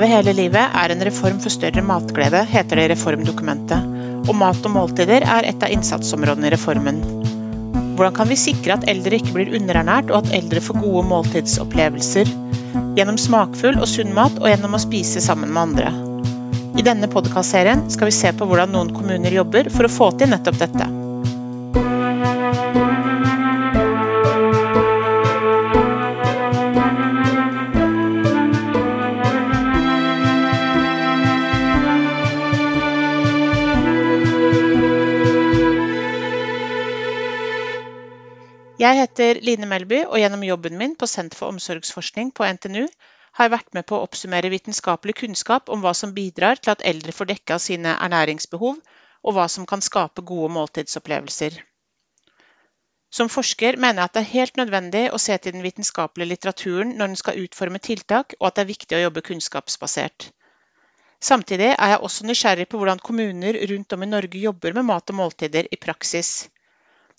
Leve hele livet er en reform for større matglede, heter det i reformdokumentet. Og mat og måltider er et av innsatsområdene i reformen. Hvordan kan vi sikre at eldre ikke blir underernært, og at eldre får gode måltidsopplevelser? Gjennom smakfull og sunn mat, og gjennom å spise sammen med andre. I denne podkastserien skal vi se på hvordan noen kommuner jobber for å få til nettopp dette. Jeg heter Line Melby, og gjennom jobben min på Senter for omsorgsforskning på NTNU har jeg vært med på å oppsummere vitenskapelig kunnskap om hva som bidrar til at eldre får dekka sine ernæringsbehov, og hva som kan skape gode måltidsopplevelser. Som forsker mener jeg at det er helt nødvendig å se til den vitenskapelige litteraturen når den skal utforme tiltak, og at det er viktig å jobbe kunnskapsbasert. Samtidig er jeg også nysgjerrig på hvordan kommuner rundt om i Norge jobber med mat og måltider i praksis.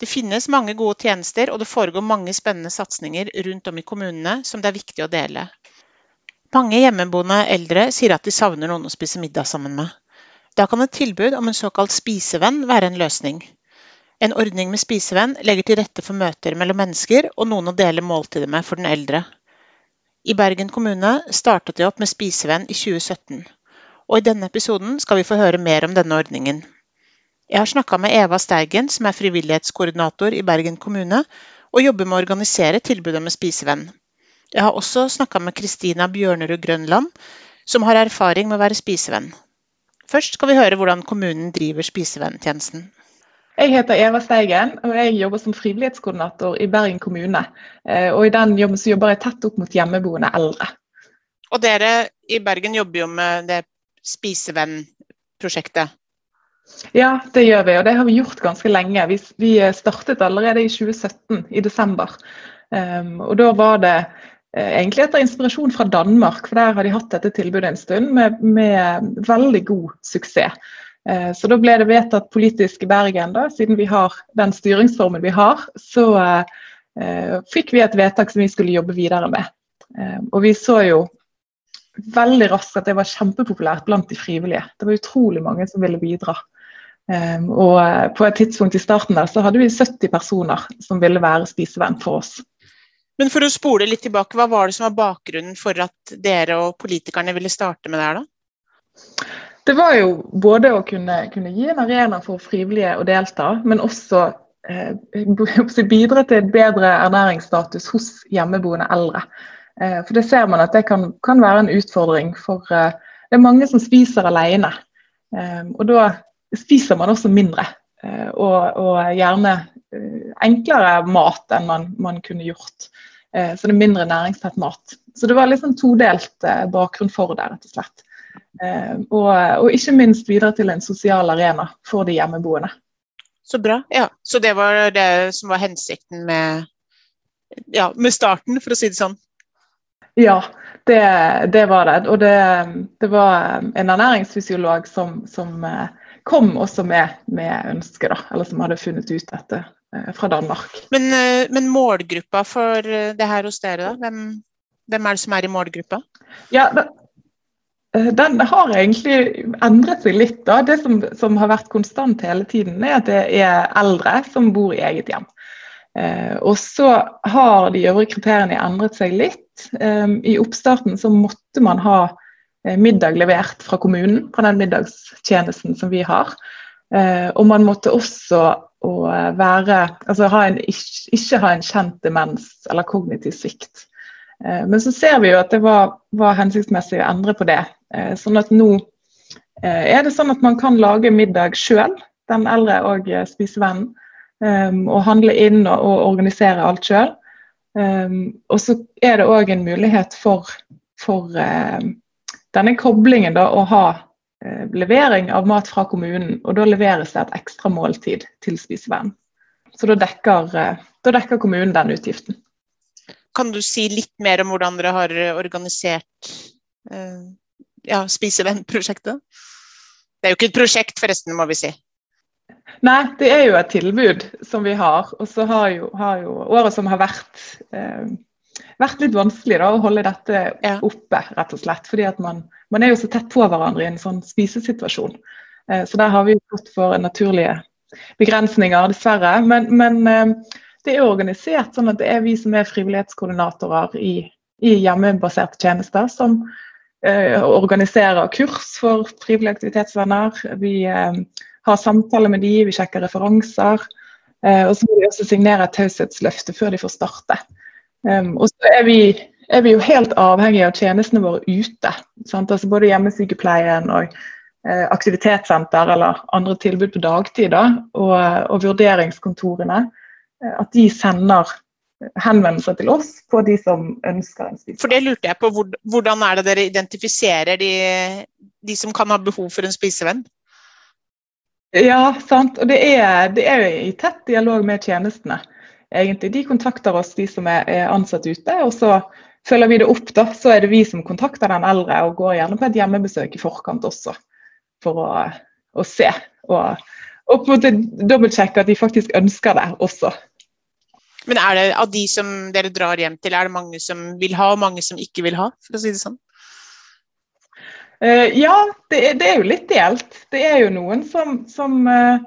Det finnes mange gode tjenester, og det foregår mange spennende satsinger rundt om i kommunene som det er viktig å dele. Mange hjemmeboende eldre sier at de savner noen å spise middag sammen med. Da kan et tilbud om en såkalt spisevenn være en løsning. En ordning med spisevenn legger til rette for møter mellom mennesker og noen å dele måltider med for den eldre. I Bergen kommune startet de opp med Spisevenn i 2017, og i denne episoden skal vi få høre mer om denne ordningen. Jeg har snakka med Eva Steigen, som er frivillighetskoordinator i Bergen kommune, og jobber med å organisere tilbudet med spisevenn. Jeg har også snakka med Kristina Bjørnerud Grønland, som har erfaring med å være spisevenn. Først skal vi høre hvordan kommunen driver spisevennstjenesten. Jeg heter Eva Steigen, og jeg jobber som frivillighetskoordinator i Bergen kommune. Eh, og I den jobben så jobber jeg tett opp mot hjemmeboende eldre. Og dere i Bergen jobber jo med det spisevennprosjektet. Ja, det gjør vi, og det har vi gjort ganske lenge. Vi, vi startet allerede i 2017, i desember. Um, og da var det uh, egentlig etter inspirasjon fra Danmark, for der har de hatt dette tilbudet en stund med, med veldig god suksess. Uh, så da ble det vedtatt politisk i Bergen, da, siden vi har den styringsformen vi har, så uh, fikk vi et vedtak som vi skulle jobbe videre med. og vi så jo veldig raskt at det var kjempepopulært blant de frivillige. Det var utrolig mange som ville bidra. Um, og eh, på et tidspunkt i starten der så hadde vi 70 personer som ville være spisevenn for oss. Men for å spole litt tilbake, hva var det som var bakgrunnen for at dere og politikerne ville starte med det her, da? Det var jo både å kunne, kunne gi en arena for frivillige å delta, men også eh, bidra til et bedre ernæringsstatus hos hjemmeboende eldre. Eh, for det ser man at det kan, kan være en utfordring for eh, det er mange som spiser alene. Eh, og da spiser man også mindre. Eh, og, og gjerne eh, enklere mat enn man, man, kunne gjort. Eh, så det er mindre næringstett mat. Så det var litt sånn todelt bakgrunn for det, rett og slett. Og, og, ikke minst videre til en sosial arena for de hjemmeboende. Så bra. Ja, Så det var det som var hensikten med, ja, med starten, for å si det sånn? Ja, det, det var det. Og det, det, var en ernæringsfysiolog som, som kom også med, med ønske, da, eller som hadde funnet ut dette eh, fra Danmark. Men, eh, men, målgruppa for eh, det her hos dere, da? Hvem, hvem er det som er i målgruppa? Ja, den, den har egentlig endret seg litt. da. Det som, som, har vært konstant hele tiden, er at det er eldre som bor i eget hjem. Eh, og så har de øvrige kriteriene endret seg litt. Eh, I oppstarten så måtte man ha middag levert fra kommunen, fra den middagstjenesten som vi har. Eh, og man måtte også eh, være, altså ha en, ikke ha en kjent demens eller kognitiv svikt. Men så ser vi jo at det var, var hensiktsmessig å endre på det. Sånn at nå er det sånn at man kan lage middag sjøl, den eldre og spisevennen. Og handle inn og, og organisere alt sjøl. Og så er det òg en mulighet for, for denne koblingen da, å ha eh, levering av mat fra kommunen, og da leveres det et ekstra måltid til spisevenn. Så da dekker, eh, da dekker, kommunen den utgiften. Kan du si litt mer om hvordan dere har organisert eh, ja, spisevennprosjektet? Det er jo ikke et prosjekt, forresten, må vi si. Nei, det er jo et tilbud som vi har. Og så har jo, har jo året som har vært, eh, vært litt vanskelig da, å holde dette ja. oppe, rett og slett. Fordi at man, man, er jo så tett på hverandre i en sånn spisesituasjon. Eh, så der har vi gått for naturlige begrensninger, dessverre. Men, men eh, det er organisert sånn at det er vi som er frivillighetskoordinatorer i, i hjemmebaserte tjenester, som eh, organiserer kurs for frivillige aktivitetsvenner. Vi eh, har samtaler med de, vi sjekker referanser. Eh, og så må vi også signere et taushetsløfte før de får starte. Um, og så er vi, er vi, jo helt avhengig av tjenestene våre ute. Altså både hjemmesykepleien og eh, aktivitetssenter eller andre tilbud på dagtid. Da, og, og, vurderingskontorene. Eh, at de sender henvendelser til oss på de som ønsker en spisevenn. For det lurte jeg på. Hvordan er det dere identifiserer de, de som kan ha behov for en spisevenn? Ja, sant. Og det er, det er i tett dialog med tjenestene egentlig. De kontakter oss, de som er, er ansatt ute. og så følger vi det opp, da, så er det vi som kontakter den eldre og går gjerne på et hjemmebesøk i forkant også, for å, å se. Og, og på en måte dobbeltsjekke at de faktisk ønsker det også. Men er det av de som dere drar hjem til, er det mange som vil ha, og mange som ikke vil ha? for å si det sånn? Uh, ja, det er, det er, jo litt delt. Det er jo noen som, som uh,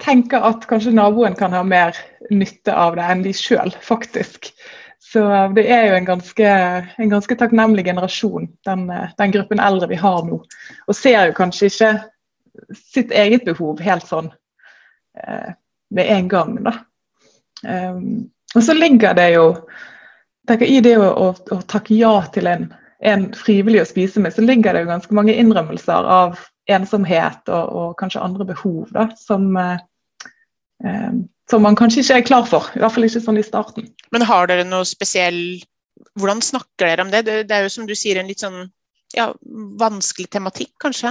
tenker at kanskje naboen kan ha mer nytte av det enn de sjøl, faktisk. Så det er jo en ganske, en ganske takknemlig generasjon, den, eh, den, gruppen eldre vi har nå. Og ser jo kanskje ikke sitt eget behov helt sånn eh, med en gang, da. Um, og så ligger det jo tenker, I det å, å, å takke ja til en, en frivillig å spise med, så ligger det jo ganske mange innrømmelser av ensomhet og, og kanskje andre behov da, som, eh, eh, som, man kanskje ikke er klar for. I hvert fall ikke sånn i starten. Men har dere noe spesiell Hvordan snakker dere om det? Det, det er jo som du sier en litt sånn ja, vanskelig tematikk, kanskje?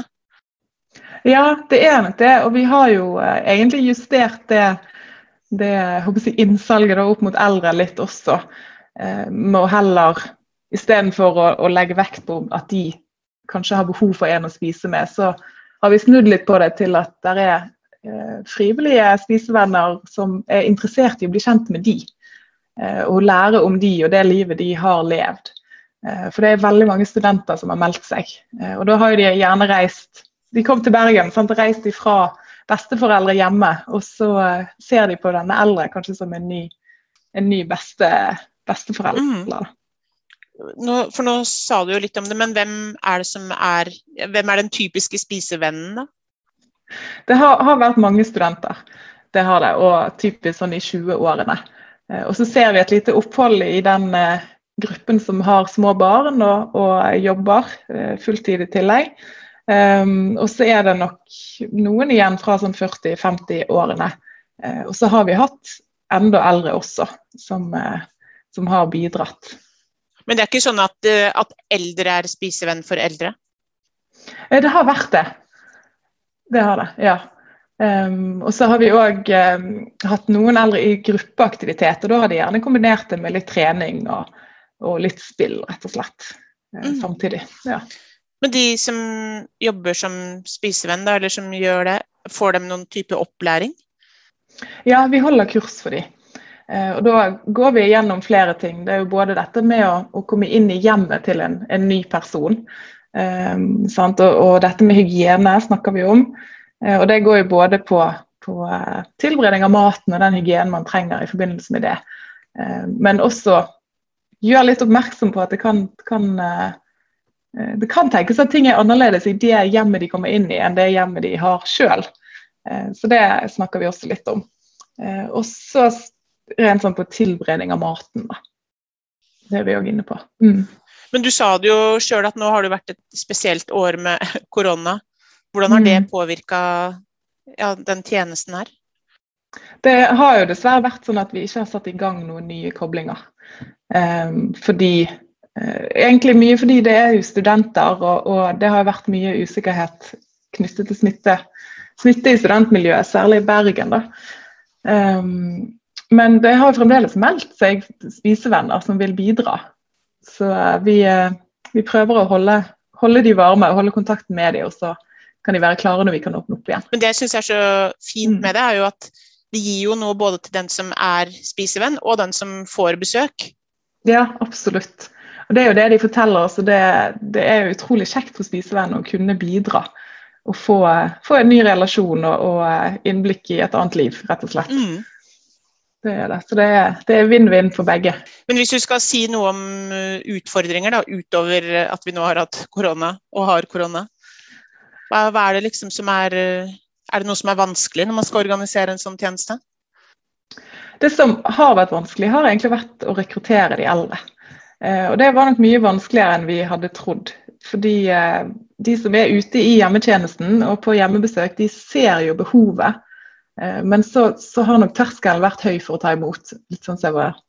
Ja, det er nok det. Og vi har jo eh, egentlig justert det, det jeg, innsalget opp mot eldre litt også. Eh, med å heller istedenfor å, å legge vekt på at de kanskje har behov for en å spise med, så har vi snudd litt på det til at det er eh, frivillige spisevenner som er interessert i å bli kjent med de. Eh, og lære om de og det livet de har levd. Eh, for det er veldig mange studenter som har meldt seg. Og da har de gjerne reist De kom til Bergen, sant, reist fra besteforeldre hjemme, og så ser de på denne eldre kanskje som en ny, en ny beste, besteforelder. Mm nå, for nå sa du jo litt om det, men hvem er det som er Hvem er den typiske spisevennen, da? Det har, har vært mange studenter, det har det, og typisk sånn i 20-årene. Eh, og så ser vi et lite opphold i den eh, gruppen som har små barn og, og jobber eh, fulltid i tillegg. Um, og så er det nok noen igjen fra sånn 40-50-årene. Uh, og så har vi hatt enda eldre også, som, uh, som har bidratt. Men det er ikke sånn at, eh, at eldre er spisevenn for eldre? Eh, det har vært det. Det har det, ja. Um, og så har vi òg um, hatt noen eldre i gruppeaktivitet, og da har de gjerne kombinert det med litt trening og, og litt spill, rett og slett. Uh, mm. Samtidig. Ja. Men de som jobber som spisevenn, da, eller som gjør det, får de noen type opplæring? Ja, vi holder kurs for dem. Eh, og Da går vi gjennom flere ting. Det er jo både dette med å, å komme inn i hjemmet til en, en ny person. Um, og, og, dette med hygiene snakker vi om. Uh, og Det går jo både på, på uh, tilberedning av maten og den hygienen man trenger i forbindelse med det. Uh, men også gjør litt oppmerksom på at det kan, kan det kan tenkes at ting er annerledes i det hjemmet de kommer inn i, enn det hjemmet de har sjøl. Så det snakker vi også litt om. Og så rent sånn på tilberedning av maten. Da. Det er vi òg inne på. Mm. Men du sa det jo sjøl at nå har det vært et spesielt år med korona. Hvordan har det mm. påvirka ja, den tjenesten her? Det har jo dessverre vært sånn at vi ikke har satt i gang noen nye koblinger. Um, fordi uh, Egentlig mye fordi det er jo studenter, og, og det har vært mye usikkerhet knyttet til smitte, smitte i studentmiljøet, særlig i Bergen. da. Um, men det har fremdeles meldt seg spisevenner som vil bidra. Så eh, vi, eh, vi prøver å holde, holde, de varme og holde kontakten med dem, og så kan de være klare når vi kan åpne opp igjen. Men Det jeg syns er så fint mm. med det, er jo at det gir jo noe både til den som er spisevenn, og den som får besøk. Ja, absolutt. Og Det er jo det de forteller oss, og det, det er utrolig kjekt for spisevenn å kunne bidra. Og få, få, en ny relasjon og, og, innblikk i et annet liv, rett og slett. Mm. Det er det. Så det er vinn-vinn for begge. Men hvis du skal si noe om uh, utfordringer da, utover at vi nå har hatt korona og har korona, hva, hva er det liksom som er uh, Er det noe som er vanskelig når man skal organisere en sånn tjeneste? Det som har vært vanskelig, har egentlig vært å rekruttere de eldre. Eh, og det var nok mye vanskeligere enn vi hadde trodd. Fordi eh, de som er ute i hjemmetjenesten og på hjemmebesøk, de ser jo behovet. Eh, men så, så har nok terskelen vært høy for å ta imot, litt sånn som jeg var,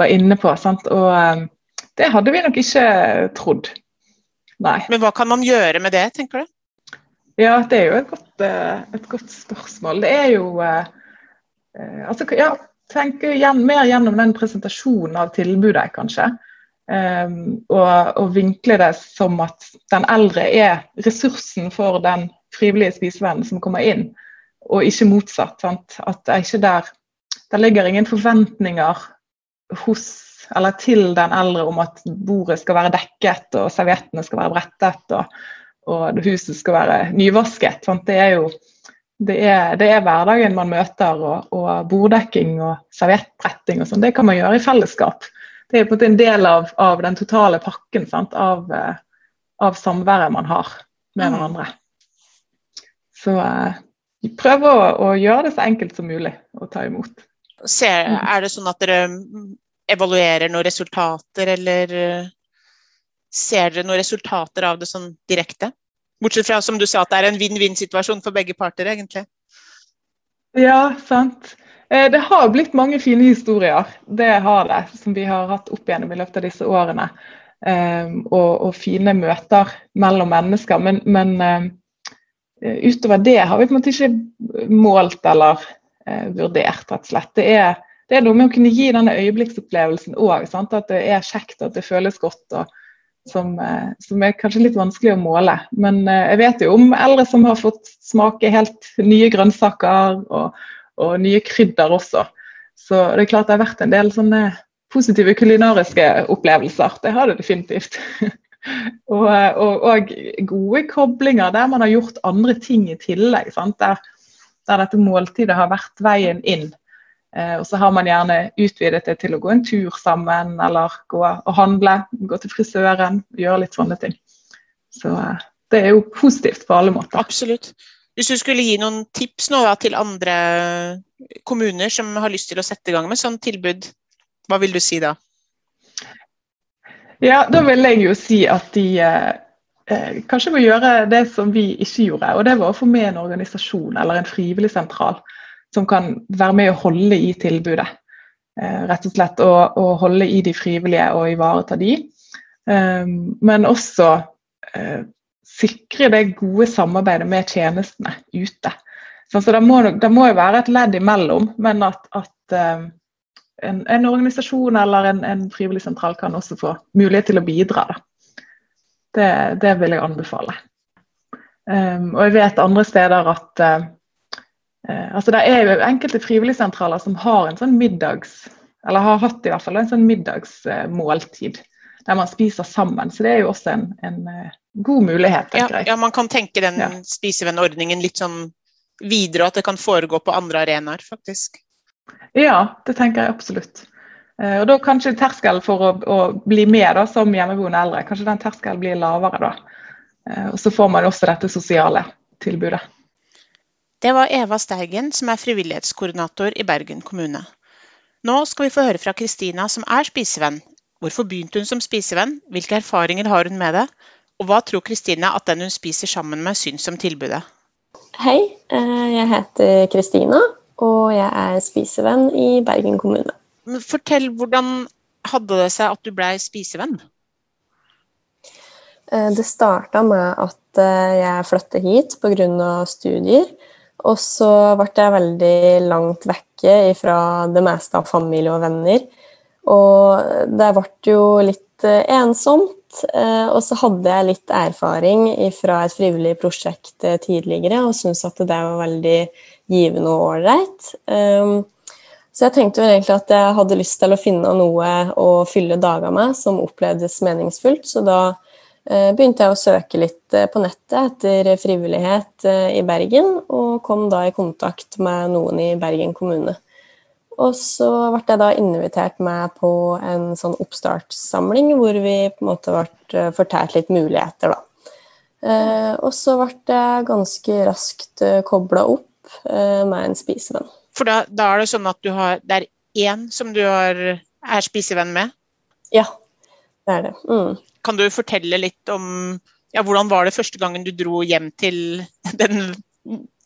var inne på. Sant? Og det hadde vi nok ikke trodd. Nei. Men hva kan man gjøre med det, tenker du? Ja, det er jo et godt, et godt spørsmål. Det er jo Altså, ja, tenke mer gjennom den presentasjonen av tilbudet, kanskje. Um, og, og, vinkle det som at den eldre er ressursen for den frivillige spisevennen som kommer inn, og ikke motsatt. Sant? At det er ikke der Det ligger ingen forventninger hos eller til den eldre om at bordet skal være dekket og serviettene skal være brettet og, og huset skal være nyvasket. Sant? Det er jo det er, det er, hverdagen man møter, og, og borddekking og serviettbretting og sånn. Det kan man gjøre i fellesskap det er på en måte en del av, av den totale pakken sant? Av, uh, av samværet man har med mm. hverandre. Så uh, prøver å, å, gjøre det så enkelt som mulig å ta imot. Ser, mm. er det sånn at dere evaluerer noen resultater, eller uh, ser dere noen resultater av det sånn direkte? Bortsett fra som du sa, at det er en vinn-vinn-situasjon for begge parter, egentlig. Ja, sant. Eh, det har blitt mange fine historier, det har det, som vi har hatt opp igjennom i løpet av disse årene. Um, og, og, fine møter mellom mennesker. Men, men utover det har vi på en måte ikke målt eller uh, vurdert, rett og slett. Det er, det er, noe med å kunne gi denne øyeblikksopplevelsen òg. At det er kjekt, at det føles godt. og som, uh, som, er kanskje litt vanskelig å måle. Men jeg vet jo om eldre som har fått smake helt nye grønnsaker. og og nye krydder også. Så det er klart det har vært en del sånne positive kulinariske opplevelser. Det har det definitivt. og, og, og, gode koblinger der man har gjort andre ting i tillegg. Der, der, dette måltidet har vært veien inn. Eh, og så har man gjerne utvidet det til å gå en tur sammen, eller gå og handle. Gå til frisøren, gjøre litt sånne ting. Så eh, det er jo positivt på alle måter. Absolutt. Hvis du skulle gi noen tips nå da, til andre kommuner som har lyst til å sette i gang med sånn tilbud, hva vil du si da? Ja, da vil jeg jo si at de eh, eh, kanskje må gjøre det som vi ikke gjorde. Og det var å få med en organisasjon eller en frivillig sentral som kan være med å holde i tilbudet. Eh, rett og slett å, holde i de frivillige og ivareta de. Um, men også eh, sikre det gode samarbeidet med tjenestene ute. Så det må, det må jo være et ledd imellom, men at, at uh, en, en, organisasjon eller en, en, frivillig sentral kan også få mulighet til å bidra. Det, det, vil jeg anbefale. Um, og jeg vet andre steder at uh, altså Det er jo enkelte frivilligsentraler som har en sånn middags eller har hatt i hvert fall en sånn middagsmåltid der man spiser sammen. Så det er jo også en, en god mulighet. Ja, ja, man kan tenke den ja. spisevennordningen litt sånn videre, og at det kan foregå på andre arenaer, faktisk. Ja, det tenker jeg absolutt. Eh, og da kanskje terskelen for å, å, bli med da, som hjemmeboende eldre, kanskje den terskelen blir lavere da. Eh, og så får man også dette sosiale tilbudet. Det var Eva Steigen, som er frivillighetskoordinator i Bergen kommune. Nå skal vi få høre fra Kristina, som er spisevenn. Hvorfor begynte hun som spisevenn, hvilke erfaringer har hun med det, og hva tror Kristina at den hun spiser sammen med, syns om tilbudet? Hei, eh, jeg heter Kristina, og jeg er spisevenn i Bergen kommune. Fortell, hvordan hadde det seg at du blei spisevenn? Eh, det starta med at eh, jeg flyttet hit pga. studier. Og så ble jeg veldig langt vekke fra det meste av familie og venner. Og det ble jo litt ensomt Eh, og så hadde jeg litt erfaring fra et frivillig prosjekt tidligere og syntes at det var veldig givende og ålreit. Um, Så jeg tenkte jo egentlig at jeg hadde lyst til å finne noe å fylle dager med som opplevdes meningsfullt, så da uh, begynte jeg å søke litt uh, på nettet etter frivillighet uh, i Bergen, og kom da i kontakt med noen i Bergen kommune. Og så ble jeg da invitert med på en sånn oppstartssamling hvor vi på en måte ble fortalt litt muligheter, da. Og så ble jeg ganske raskt kobla opp med en spisevenn. For da, da, er det sånn at du har, det er én som du har, er spisevenn med? Ja, det er det. Mm. Kan du fortelle litt om ja, hvordan var det første gangen du dro hjem til den,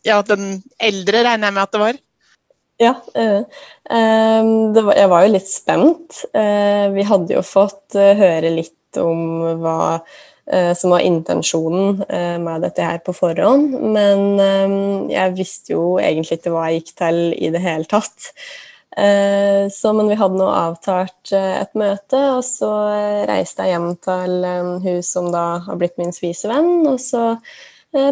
ja, den eldre, regner jeg med at det var? Ja. Uh, det var, jeg var jo litt spent. Uh, vi hadde jo fått høre litt om hva Eh, som var intensjonen eh, med dette her på forhånd. Men eh, jeg visste jo egentlig ikke hva jeg gikk til i det hele tatt. Så, men vi hadde nå avtalt et møte, og så reiste jeg hjem til hun som da har blitt min svisevenn, og så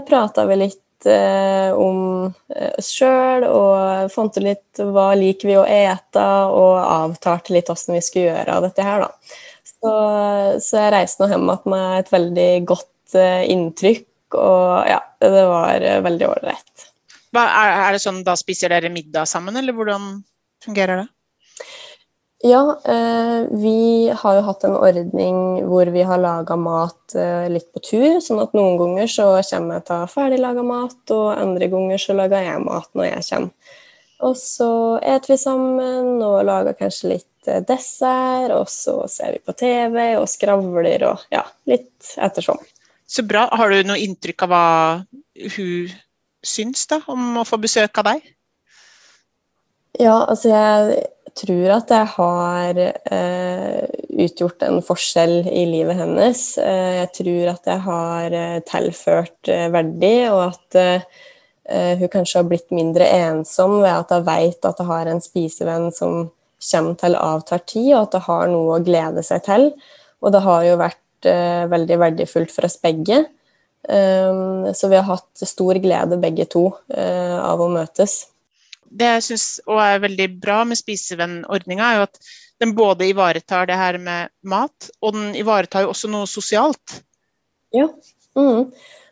prata vi litt om oss sjøl og fant ut litt hva liker vi å ete, og avtalte litt åssen vi skulle gjøre dette her, da. Så, så jeg reiste nå hjem igjen med et veldig godt uh, inntrykk, og ja, det var uh, veldig ålreit. Er, er, det sånn da spiser dere middag sammen, eller hvordan fungerer det? Ja, eh, vi har jo hatt en ordning hvor vi har laga mat eh, litt på tur. sånn at noen ganger så kommer jeg til ferdiglaga mat, og andre ganger så lager jeg mat når jeg kommer. Og så et vi sammen og lager kanskje litt Eh, dessert, og så ser vi på TV og skravler og ja, litt ettersom. Så bra. Har du noe inntrykk av hva hun syns da, om å få besøk av deg? Ja, altså jeg tror at jeg har eh, utgjort en forskjell i livet hennes. Eh, jeg tror at jeg har eh, tilført verdi, og at eh, hun kanskje har blitt mindre ensom ved at hun vet at hun har en spisevenn som kommer til avtar tid, og at det har noe å glede seg til. Og det har jo vært eh, veldig verdifullt for oss begge. Um, så vi har hatt stor glede begge to uh, av å møtes. Det jeg syns er veldig bra med spisevennordninga, er jo at den både ivaretar det her med mat, og den ivaretar jo også noe sosialt. Ja. Mm.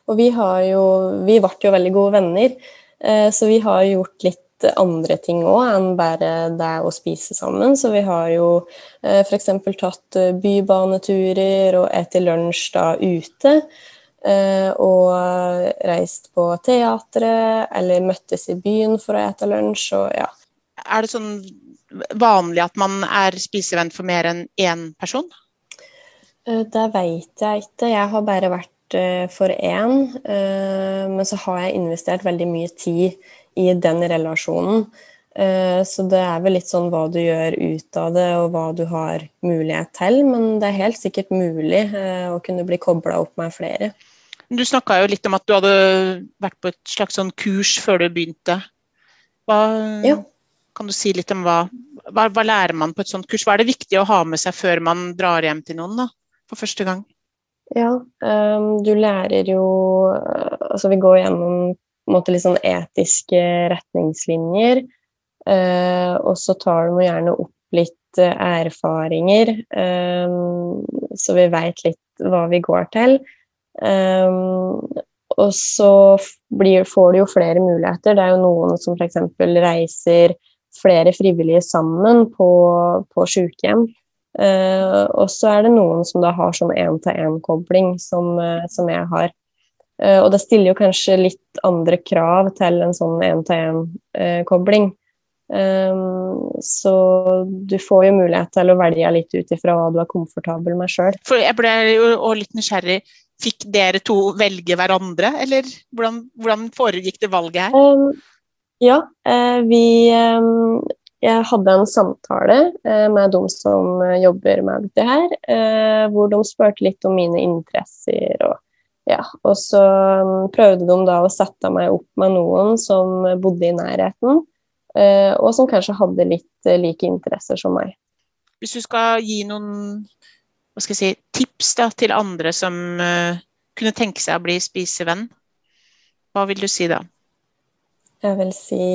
Og vi har jo Vi ble jo veldig gode venner, uh, så vi har gjort litt andre ting òg enn bare det å spise sammen. Så vi har jo eh, f.eks. tatt eh, bybaneturer og spist lunsj da ute. Eh, og reist på teatret eller møttes i byen for å ete lunsj. Og, ja. Er det sånn vanlig at man er spisevenn for mer enn én person? Det veit jeg ikke. Jeg har bare vært for én. Men så har jeg investert veldig mye tid i den relasjonen. Eh, så det er vel litt sånn hva du gjør ut av det, og hva du har mulighet til. Men det er helt sikkert mulig eh, å kunne bli kobla opp med flere. Du snakka jo litt om at du hadde vært på et slags sånn kurs før du begynte. Hva, ja. Kan du si litt om hva, hva, hva, lærer man på et sånt kurs? Hva er det viktig å ha med seg før man drar hjem til noen da, for første gang? Ja, um, du lærer jo Altså, vi går gjennom måte litt sånn etiske retningslinjer. Eh, og så tar de gjerne opp litt eh, erfaringer, eh, så vi veit litt hva vi går til. Eh, og så blir, får du jo flere muligheter. Det er jo noen som f.eks. reiser flere frivillige sammen på, på sykehjem. Uh, og så er det noen som da har sånn én-til-én-kobling, som, uh, som, jeg har. Eh, og det stiller jo kanskje litt andre krav til en sånn én-til-én-kobling. Um, så du får jo mulighet til å velge litt ut ifra hva du er komfortabel med sjøl. Jeg ble jo litt nysgjerrig. Fikk dere to velge hverandre, eller hvordan, hvordan foregikk det valget her? Um, ja, uh, vi um, Jeg hadde en samtale med de som jobber med dette her, hvor de spurte litt om mine interesser og ja, og så um, prøvde de da å sette meg opp med noen som bodde i nærheten, eh, og som kanskje hadde litt eh, like interesser som meg. Hvis du skal gi noen skal si, tips da, til andre som uh, kunne tenke seg å bli spisevenn, hva vil du si da? Jeg vil si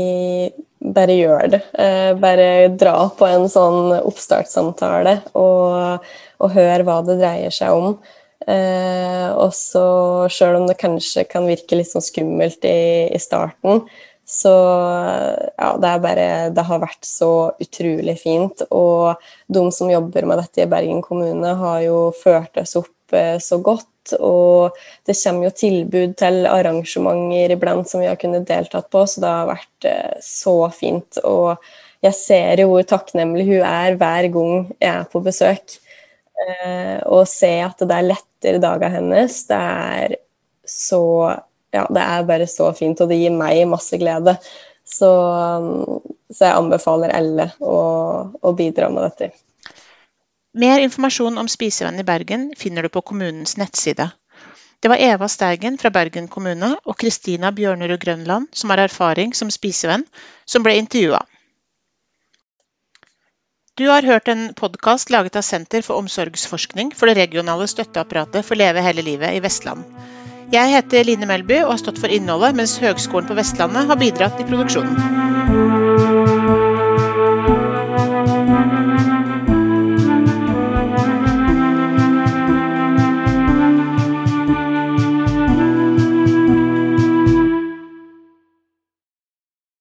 bare gjør det. Eh, bare dra på en sånn oppstartssamtale og, og hør hva det dreier seg om. Eh, og så, sjøl om det kanskje kan virke litt sånn skummelt i, i starten, så ja, det er bare Det har vært så utrolig fint. Og de som jobber med dette i Bergen kommune, har jo ført oss opp eh, så godt. Og det kommer jo tilbud til arrangementer iblant som vi har kunnet deltatt på, så det har vært eh, så fint. Og jeg ser jo hvor takknemlig hun er hver gang jeg er på besøk. Eh, og se at det er lettere dager hennes, det er så Ja, det er bare så fint, og det gir meg masse glede. Så, så jeg anbefaler alle å, å bidra med dette. Mer informasjon om Spisevenn i Bergen finner du på kommunens nettside. Det var Eva Steigen fra Bergen kommune og Kristina Bjørnerud Grønland, som har erfaring som spisevenn, som ble intervjua. Du har hørt en podkast laget av Senter for omsorgsforskning for det regionale støtteapparatet for Leve hele livet i Vestland. Jeg heter Line Melby og har stått for innholdet, mens Høgskolen på Vestlandet har bidratt i produksjonen.